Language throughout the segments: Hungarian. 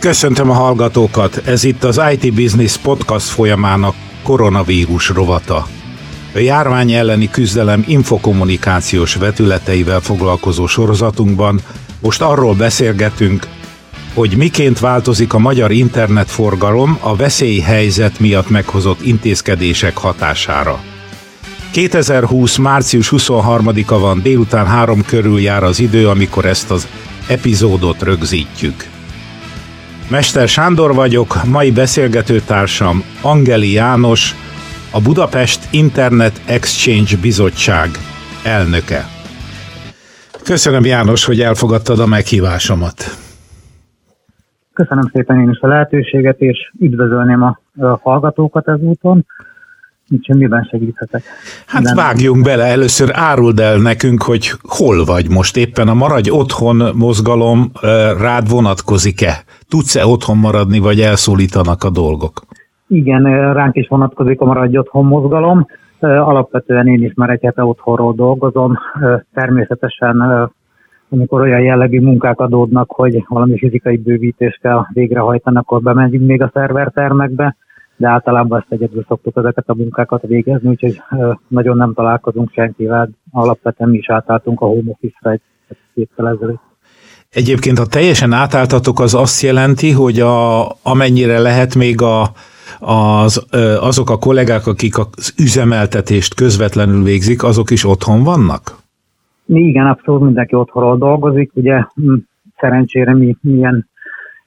Köszöntöm a hallgatókat, ez itt az IT Business Podcast folyamának koronavírus rovata. A járvány elleni küzdelem infokommunikációs vetületeivel foglalkozó sorozatunkban most arról beszélgetünk, hogy miként változik a magyar internetforgalom a veszélyhelyzet miatt meghozott intézkedések hatására. 2020. március 23-a van, délután három körül jár az idő, amikor ezt az epizódot rögzítjük. Mester Sándor vagyok, mai beszélgetőtársam Angeli János, a Budapest Internet Exchange Bizottság elnöke. Köszönöm János, hogy elfogadtad a meghívásomat. Köszönöm szépen én is a lehetőséget, és üdvözölném a, hallgatókat ezúton. Úgyhogy miben segíthetek? Hát Nem. vágjunk bele, először áruld el nekünk, hogy hol vagy most éppen a Maradj Otthon mozgalom rád vonatkozik-e? Tudsz-e otthon maradni, vagy elszólítanak a dolgok? Igen, ránk is vonatkozik a Maradj Otthon mozgalom. Alapvetően én is már egy hete otthonról dolgozom. Természetesen amikor olyan jellegű munkák adódnak, hogy valami fizikai bővítést kell végrehajtani, akkor bemegyünk még a szervertermekbe, de általában ezt egyedül szoktuk ezeket a munkákat végezni, úgyhogy nagyon nem találkozunk senkivel. Alapvetően mi is átálltunk a home office-ra egy héttel ezelőtt. Egyébként, ha teljesen átálltatok, az azt jelenti, hogy a, amennyire lehet még a, az, azok a kollégák, akik az üzemeltetést közvetlenül végzik, azok is otthon vannak? Igen, abszolút mindenki otthonról dolgozik. Ugye szerencsére mi milyen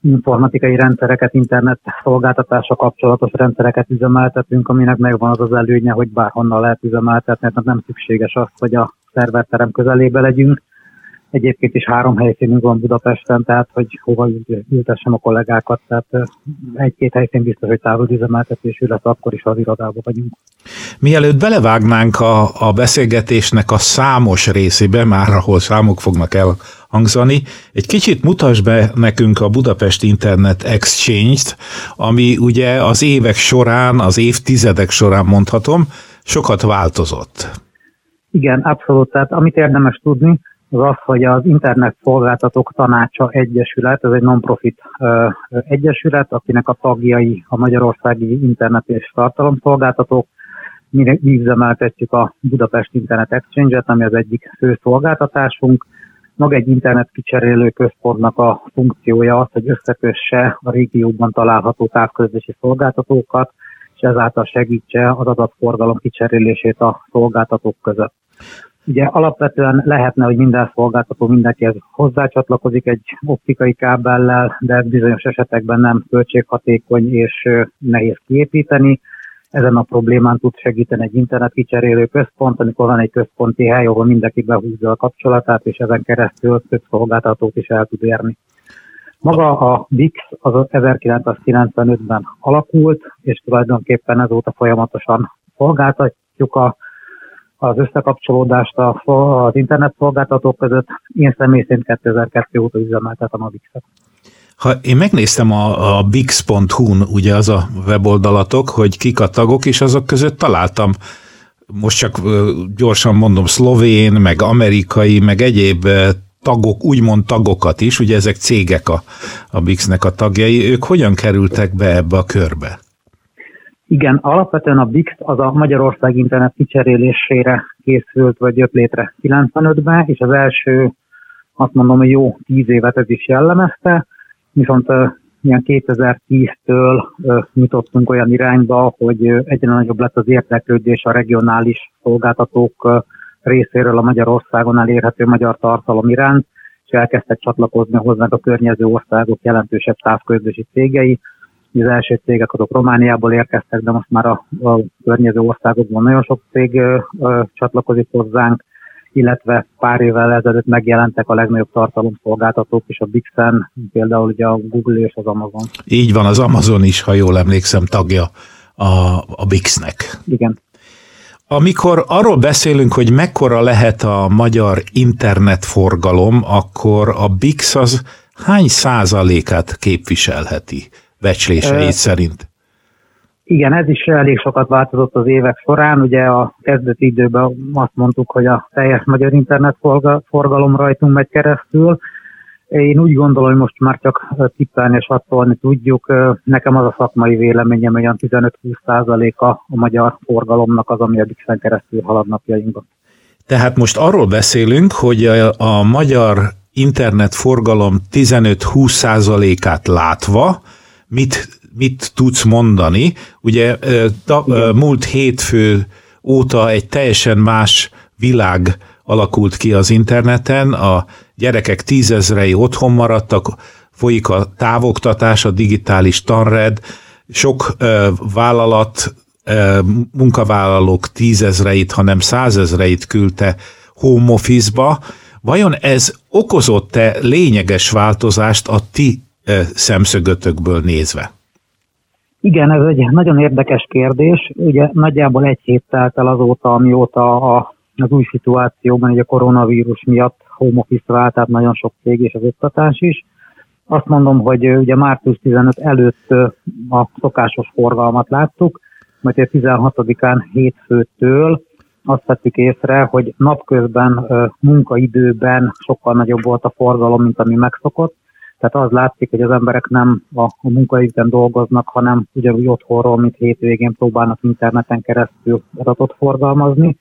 informatikai rendszereket, internet szolgáltatása kapcsolatos rendszereket üzemeltetünk, aminek megvan az az előnye, hogy bárhonnan lehet üzemeltetni, mert nem szükséges az, hogy a szerverterem közelébe legyünk. Egyébként is három helyszínünk van Budapesten, tehát hogy hova ültessem a kollégákat, tehát egy-két helyszín biztos, hogy távolüzemeltetésű lesz, akkor is az irodában vagyunk. Mielőtt belevágnánk a, a beszélgetésnek a számos részébe, már ahol számok fognak elhangzani, egy kicsit mutasd be nekünk a Budapest Internet Exchange-t, ami ugye az évek során, az évtizedek során mondhatom, sokat változott. Igen, abszolút. Tehát amit érdemes tudni, az az, hogy az Internet Szolgáltatók Tanácsa Egyesület, ez egy non-profit uh, egyesület, akinek a tagjai a magyarországi internet és tartalomszolgáltatók. Mi üzemeltetjük a Budapest Internet Exchange-et, ami az egyik fő szolgáltatásunk. Maga egy internet kicserélő központnak a funkciója az, hogy összekösse a régióban található távközlési szolgáltatókat, és ezáltal segítse az adatforgalom kicserélését a szolgáltatók között. Ugye alapvetően lehetne, hogy minden szolgáltató mindenkihez hozzácsatlakozik egy optikai kábellel, de bizonyos esetekben nem költséghatékony és nehéz kiépíteni. Ezen a problémán tud segíteni egy internet kicserélő központ, amikor van egy központi hely, ahol mindenki behúzza a kapcsolatát, és ezen keresztül több szolgáltatót is el tud érni. Maga a VIX az 1995-ben alakult, és tulajdonképpen ezóta folyamatosan szolgáltatjuk a az összekapcsolódást az internet szolgáltatók között. Én személy szerint 2002 óta üzemeltetem a Bix-et. Ha én megnéztem a, a bix.hu-n, ugye az a weboldalatok, hogy kik a tagok, és azok között találtam, most csak gyorsan mondom, szlovén, meg amerikai, meg egyéb tagok, úgymond tagokat is, ugye ezek cégek a, a Bix-nek a tagjai, ők hogyan kerültek be ebbe a körbe? Igen, alapvetően a BIX az a Magyarország internet kicserélésére készült, vagy jött létre 95-ben, és az első, azt mondom, hogy jó tíz évet ez is jellemezte, viszont ilyen 2010-től nyitottunk olyan irányba, hogy egyre nagyobb lett az érdeklődés a regionális szolgáltatók részéről a Magyarországon elérhető magyar tartalom iránt, és elkezdtek csatlakozni hozzánk a környező országok jelentősebb távközlési cégei, az első cégek azok Romániából érkeztek, de most már a, a környező országokban nagyon sok cég ö, ö, csatlakozik hozzánk, illetve pár évvel ezelőtt megjelentek a legnagyobb tartalomszolgáltatók is a Bixen, például ugye a Google és az Amazon. Így van, az Amazon is, ha jól emlékszem, tagja a, a Bixnek. Igen. Amikor arról beszélünk, hogy mekkora lehet a magyar internetforgalom, akkor a Bix az hány százalékát képviselheti? Becsléseit szerint. Igen, ez is elég sokat változott az évek során. Ugye a kezdeti időben azt mondtuk, hogy a teljes magyar internet forgalom rajtunk megy keresztül. Én úgy gondolom, hogy most már csak tippelni és attolni tudjuk. Nekem az a szakmai véleményem, hogy olyan 15-20 a a magyar forgalomnak az, ami a Dixen keresztül halad napjainkban. Tehát most arról beszélünk, hogy a, a magyar internetforgalom 15-20 százalékát látva, mit, mit tudsz mondani? Ugye ta, múlt hétfő óta egy teljesen más világ alakult ki az interneten, a gyerekek tízezrei otthon maradtak, folyik a távoktatás, a digitális tanred, sok ö, vállalat, ö, munkavállalók tízezreit, hanem százezreit küldte home office-ba. Vajon ez okozott-e lényeges változást a ti szemszögötökből nézve? Igen, ez egy nagyon érdekes kérdés. Ugye nagyjából egy hét telt el azóta, amióta a, az új szituációban, ugye a koronavírus miatt home office vált, tehát nagyon sok cég és az oktatás is. Azt mondom, hogy ugye március 15 előtt a szokásos forgalmat láttuk, majd a 16-án hétfőtől azt vettük észre, hogy napközben munkaidőben sokkal nagyobb volt a forgalom, mint ami megszokott. Tehát az látszik, hogy az emberek nem a, a munkaidőben dolgoznak, hanem ugyanúgy otthonról, mint hétvégén próbálnak interneten keresztül adatot forgalmazni.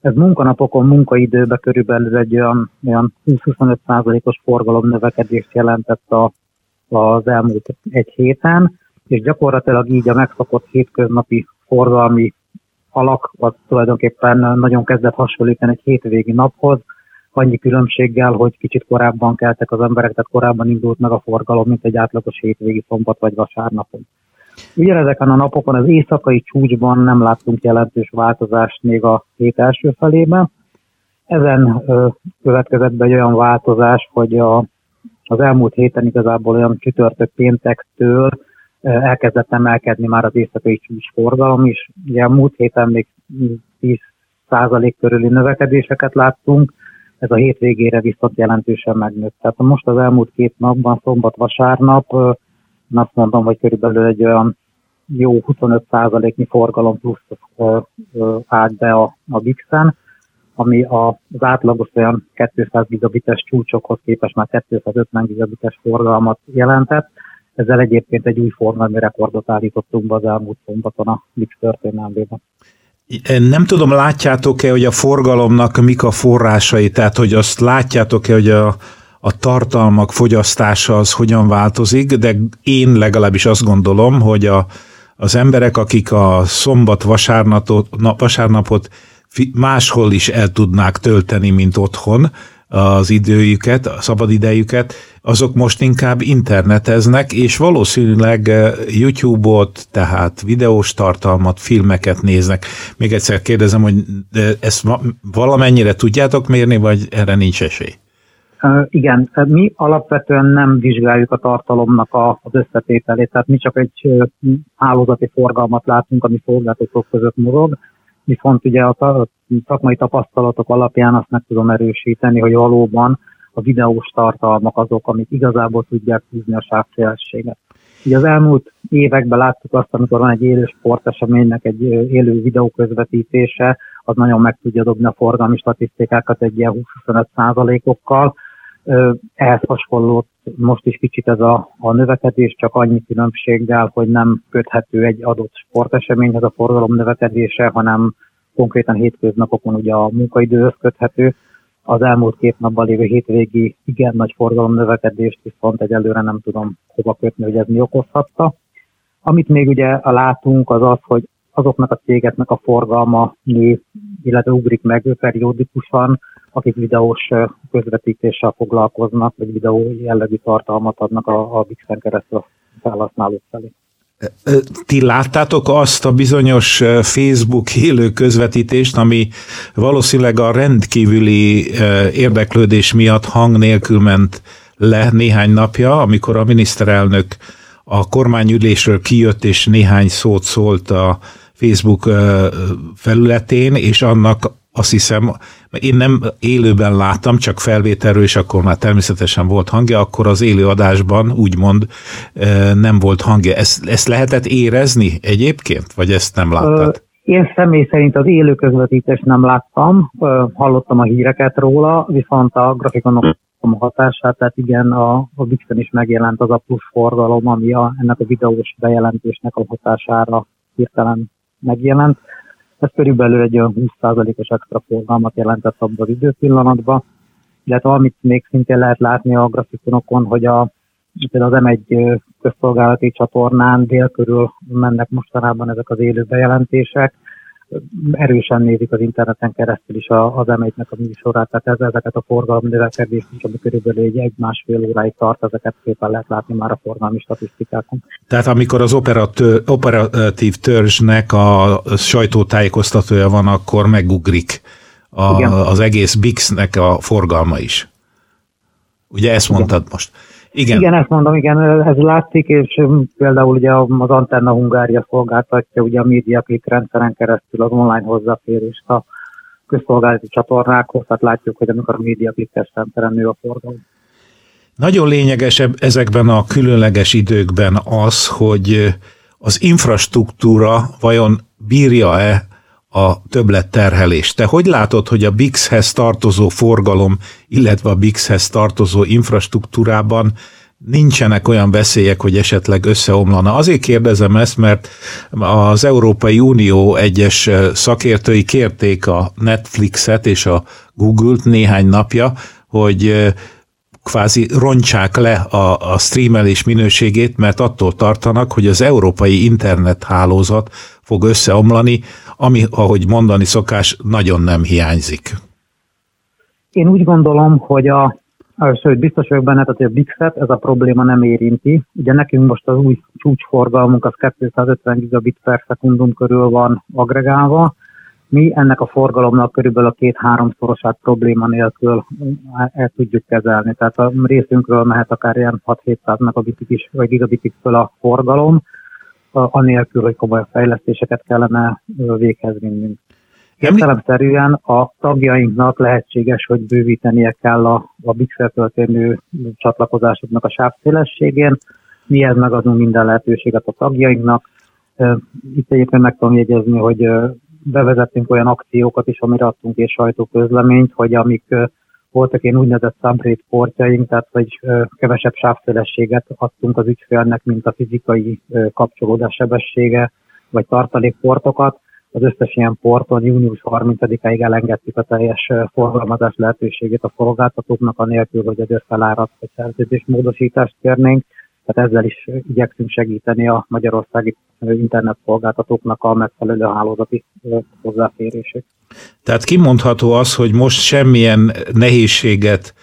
Ez munkanapokon, munkaidőben körülbelül egy olyan, olyan 20-25%-os forgalom növekedést jelentett a, az elmúlt egy héten, és gyakorlatilag így a megszokott hétköznapi forgalmi alak az tulajdonképpen nagyon kezdett hasonlítani egy hétvégi naphoz, annyi különbséggel, hogy kicsit korábban keltek az emberek, tehát korábban indult meg a forgalom, mint egy átlagos hétvégi szombat vagy vasárnapon. Ugyanezeken a napokon az éjszakai csúcsban nem láttunk jelentős változást még a hét első felében. Ezen következett be egy olyan változás, hogy a, az elmúlt héten igazából olyan csütörtök péntektől elkezdett emelkedni már az éjszakai csúcs forgalom is. Ugye a múlt héten még 10 százalék körüli növekedéseket láttunk, ez a hétvégére viszont jelentősen megnőtt. Tehát most az elmúlt két napban, szombat-vasárnap, azt mondom, hogy körülbelül egy olyan jó 25%-nyi forgalom plusz állt be a, a BIX-en, ami az átlagos olyan 200 gigabites csúcsokhoz képest már 250 gigabites forgalmat jelentett. Ezzel egyébként egy új forgalmi rekordot állítottunk be az elmúlt szombaton a BIX történelmében. Nem tudom, látjátok-e, hogy a forgalomnak mik a forrásai, tehát hogy azt látjátok-e, hogy a, a tartalmak fogyasztása az hogyan változik, de én legalábbis azt gondolom, hogy a, az emberek, akik a szombat vasárnapot, vasárnapot máshol is el tudnák tölteni, mint otthon, az időjüket, a szabadidejüket, azok most inkább interneteznek, és valószínűleg eh, YouTube-ot, tehát videós tartalmat, filmeket néznek. Még egyszer kérdezem, hogy ezt valamennyire tudjátok mérni, vagy erre nincs esély? Igen, mi alapvetően nem vizsgáljuk a tartalomnak az összetételét, tehát mi csak egy hálózati forgalmat látunk, ami szolgáltatók között mozog, viszont ugye a szakmai tapasztalatok alapján azt meg tudom erősíteni, hogy valóban a videós tartalmak azok, amik igazából tudják húzni a sávszélességet. Ugye az elmúlt években láttuk azt, amikor van egy élő sporteseménynek egy élő videó közvetítése, az nagyon meg tudja dobni a forgalmi statisztikákat egy ilyen 20-25 százalékokkal. Ehhez hasonló most is kicsit ez a, a növekedés, csak annyi különbséggel, hogy nem köthető egy adott sporteseményhez a forgalom növekedése, hanem konkrétan hétköznapokon ugye a munkaidőhöz köthető. Az elmúlt két napban lévő hétvégi igen nagy forgalom növekedést viszont egyelőre nem tudom hova kötni, hogy ez mi okozhatta. Amit még ugye látunk, az az, hogy azoknak a cégeknek a forgalma nő, illetve ugrik meg periódikusan, akik videós közvetítéssel foglalkoznak, vagy videó jellegű tartalmat adnak a, a Bixen keresztül felhasználók felé. Ti láttátok azt a bizonyos Facebook élő közvetítést, ami valószínűleg a rendkívüli érdeklődés miatt hang nélkül ment le néhány napja, amikor a miniszterelnök a kormányülésről kijött és néhány szót szólt a Facebook felületén, és annak azt hiszem, én nem élőben láttam, csak felvételről, és akkor már természetesen volt hangja, akkor az élő adásban úgymond nem volt hangja. Ezt, ezt lehetett érezni egyébként, vagy ezt nem láttad? Én személy szerint az élő közvetítést nem láttam, hallottam a híreket róla, viszont a grafikonok hatását, tehát igen, a, a Bixen is megjelent az a plusz forgalom, ami a, ennek a videós bejelentésnek a hatására hirtelen megjelent. Ez körülbelül egy olyan 20%-os extra forgalmat jelentett abban az időpillanatban, illetve amit még szintén lehet látni a grafikonokon, hogy a, például az M1 közszolgálati csatornán dél körül mennek mostanában ezek az élő bejelentések, erősen nézik az interneten keresztül is az m a műsorát, tehát ezeket a forgalom növekedést is, ami körülbelül egy, egy másfél óráig tart, ezeket szépen lehet látni már a forgalmi statisztikákon. Tehát amikor az operatő, operatív törzsnek a sajtótájékoztatója van, akkor megugrik a, az egész BIX-nek a forgalma is. Ugye ezt mondtad Igen. most? Igen. igen, ezt mondom, igen, ez látszik, és például ugye az Antenna Hungária szolgáltatja ugye a MediaClick rendszeren keresztül az online hozzáférést a közszolgálati csatornákhoz, tehát látjuk, hogy amikor a MediaClick-es rendszeren nő a forgalom. Nagyon lényeges ezekben a különleges időkben az, hogy az infrastruktúra vajon bírja-e a többletterhelést. Te hogy látod, hogy a BIX-hez tartozó forgalom, illetve a BIX-hez tartozó infrastruktúrában nincsenek olyan veszélyek, hogy esetleg összeomlana. Azért kérdezem ezt, mert az Európai Unió egyes szakértői kérték a Netflixet és a Google-t néhány napja, hogy kvázi roncsák le a, a streamelés minőségét, mert attól tartanak, hogy az európai internethálózat fog összeomlani, ami, ahogy mondani szokás, nagyon nem hiányzik. Én úgy gondolom, hogy a Sőt, biztos vagyok benne, hogy a Bixet ez a probléma nem érinti. Ugye nekünk most az új csúcsforgalmunk az 250 gigabit per szekundum körül van agregálva. Mi ennek a forgalomnak körülbelül a két-háromszorosát probléma nélkül el tudjuk kezelni. Tehát a részünkről mehet akár ilyen 6-700 megabitig is, vagy gigabitig föl a forgalom anélkül, hogy komoly fejlesztéseket kellene véghez vinnünk. Értelemszerűen a tagjainknak lehetséges, hogy bővítenie kell a, a Bixel történő csatlakozásoknak a sávszélességén. Mi ez megadunk minden lehetőséget a tagjainknak. Itt egyébként meg tudom jegyezni, hogy bevezettünk olyan akciókat is, amire adtunk és sajtóközleményt, hogy amik voltak én úgynevezett subrate portjaink, tehát hogy kevesebb sávszélességet adtunk az ügyfélnek, mint a fizikai kapcsolódás sebessége, vagy tartalékportokat. Az összes ilyen porton június 30-áig elengedtük a teljes forgalmazás lehetőségét a szolgáltatóknak, anélkül, hogy egy felárat vagy szerződés módosítást kérnénk. Tehát ezzel is igyekszünk segíteni a magyarországi internetszolgáltatóknak a megfelelő hálózati hozzáférését. Tehát kimondható az, hogy most semmilyen nehézséget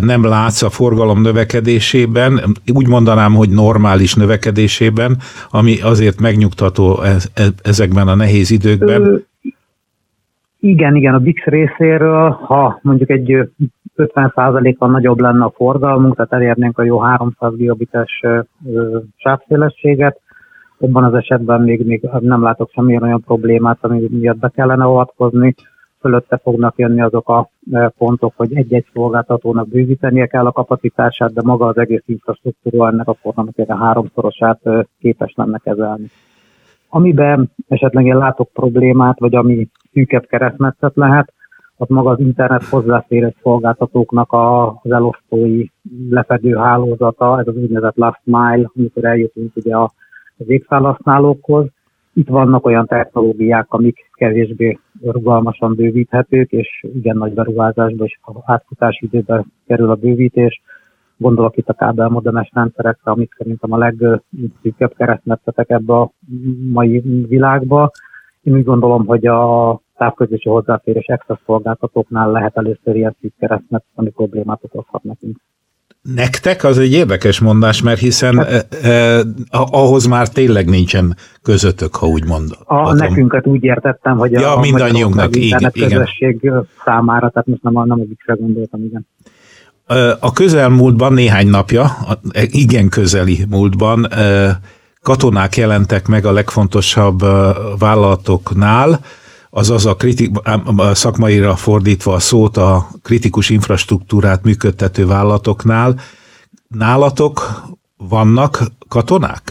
nem látsz a forgalom növekedésében, úgy mondanám, hogy normális növekedésében, ami azért megnyugtató e, e, ezekben a nehéz időkben. Ö, igen, igen, a BIX részéről, ha mondjuk egy 50%-kal nagyobb lenne a forgalmunk, tehát elérnénk a jó 300 gigabites sávszélességet, ebben az esetben még, még nem látok semmilyen olyan problémát, ami miatt be kellene avatkozni. Fölötte fognak jönni azok a pontok, hogy egy-egy szolgáltatónak bővítenie kell a kapacitását, de maga az egész infrastruktúra ennek a forgalmat a háromszorosát képes lenne kezelni. Amiben esetleg én látok problémát, vagy ami szűkebb keresztmetszet lehet, az maga az internet hozzáférés szolgáltatóknak a, az elosztói lefedő hálózata, ez az úgynevezett last mile, amikor eljutunk ugye a, az égfelhasználókhoz. Itt vannak olyan technológiák, amik kevésbé rugalmasan bővíthetők, és igen nagy beruházásba és átfutási időben kerül a bővítés. Gondolok itt a kábelmodemes rendszerekre, amik szerintem a legszűkebb keresztmetszetek ebbe a mai világba. Én úgy gondolom, hogy a távközlési hozzáférés extra szolgáltatóknál lehet először ilyen szűk keresztmet, ami problémát okozhat nekünk. Nektek az egy érdekes mondás, mert hiszen hát, eh, eh, ahhoz már tényleg nincsen közöttök, ha úgy mondod. A, nekünket úgy értettem, hogy ja, a mindannyiunknak, igen, közösség számára, tehát most nem, nem a gondoltam, igen. A közelmúltban, néhány napja, igen közeli múltban katonák jelentek meg a legfontosabb vállalatoknál, azaz a, kritik, a szakmaira fordítva a szót a kritikus infrastruktúrát működtető vállalatoknál. Nálatok vannak katonák?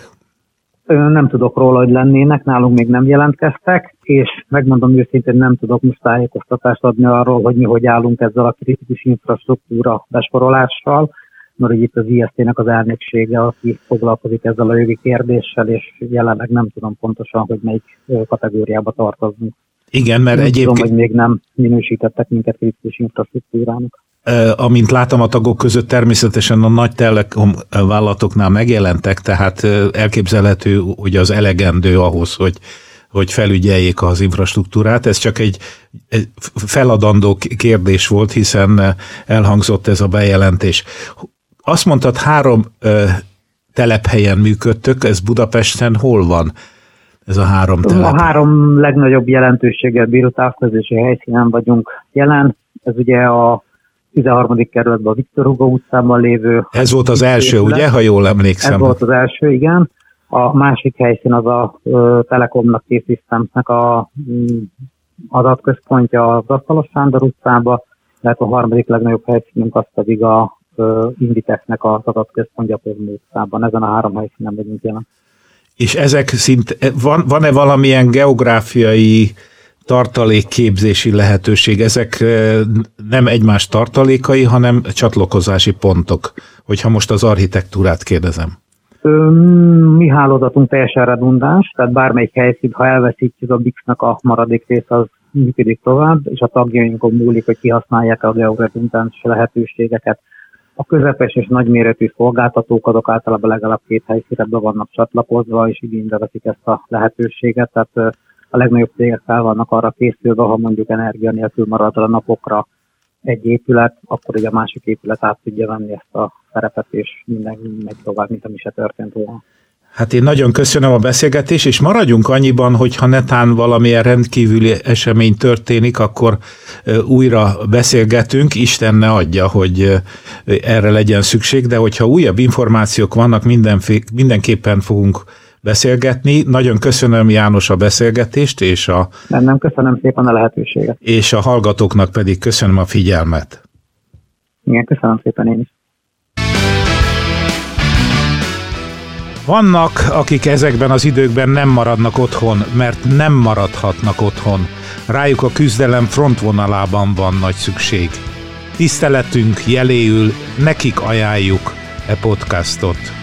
Nem tudok róla, hogy lennének, nálunk még nem jelentkeztek, és megmondom őszintén, nem tudok most tájékoztatást adni arról, hogy mi hogy állunk ezzel a kritikus infrastruktúra besorolással, mert itt az ISZT-nek az elnöksége, aki foglalkozik ezzel a jogi kérdéssel, és jelenleg nem tudom pontosan, hogy melyik kategóriába tartozunk. Igen, mert nem egyébként... Tudom, hogy még nem minősítettek minket kritikus infrastruktúrának. Amint látom a tagok között, természetesen a nagy telekom vállalatoknál megjelentek, tehát elképzelhető, hogy az elegendő ahhoz, hogy hogy felügyeljék az infrastruktúrát. Ez csak egy, egy feladandó kérdés volt, hiszen elhangzott ez a bejelentés. Azt mondtad, három ö, telephelyen működtök, ez Budapesten hol van? Ez a három telep? A három legnagyobb jelentőséggel bíró távközlési helyszínen vagyunk jelen. Ez ugye a 13. kerületben a Viktor Hugo utcában lévő. Ez volt az első, épület. ugye, ha jól emlékszem? Ez volt az első, igen. A másik helyszín az a Telekomnak, T-Systemsnek a mm, adatközpontja az Asztalos Sándor utcába, lehet a harmadik legnagyobb helyszínünk az pedig a Inditexnek az adatközpontja Pozsony utcában. Ezen a három helyszínen vagyunk jelen. És ezek szint, van, van-e valamilyen geográfiai tartalékképzési lehetőség? Ezek nem egymás tartalékai, hanem csatlakozási pontok, hogyha most az architektúrát kérdezem. Mi hálózatunk teljesen redundáns, tehát bármelyik helyszín, ha elveszítjük a BIX-nak a maradék rész, az működik tovább, és a tagjainkon múlik, hogy kihasználják a georedundáns lehetőségeket. A közepes és nagyméretű szolgáltatók azok általában legalább két helyszínre be vannak csatlakozva, és igénybe veszik ezt a lehetőséget, tehát a legnagyobb cégek fel vannak arra készülve, ha mondjuk energia nélkül marad a napokra egy épület, akkor ugye a másik épület át tudja venni ezt a szerepet, és minden megy tovább, mint ami se történt volna. Hát én nagyon köszönöm a beszélgetést, és maradjunk annyiban, hogy ha netán valamilyen rendkívüli esemény történik, akkor újra beszélgetünk, Isten ne adja, hogy erre legyen szükség, de hogyha újabb információk vannak, mindenképpen fogunk beszélgetni. Nagyon köszönöm János a beszélgetést, és a... Nem, köszönöm szépen a lehetőséget. És a hallgatóknak pedig köszönöm a figyelmet. Igen, köszönöm szépen én is. Vannak, akik ezekben az időkben nem maradnak otthon, mert nem maradhatnak otthon. Rájuk a küzdelem frontvonalában van nagy szükség. Tiszteletünk jeléül nekik ajánljuk e podcastot.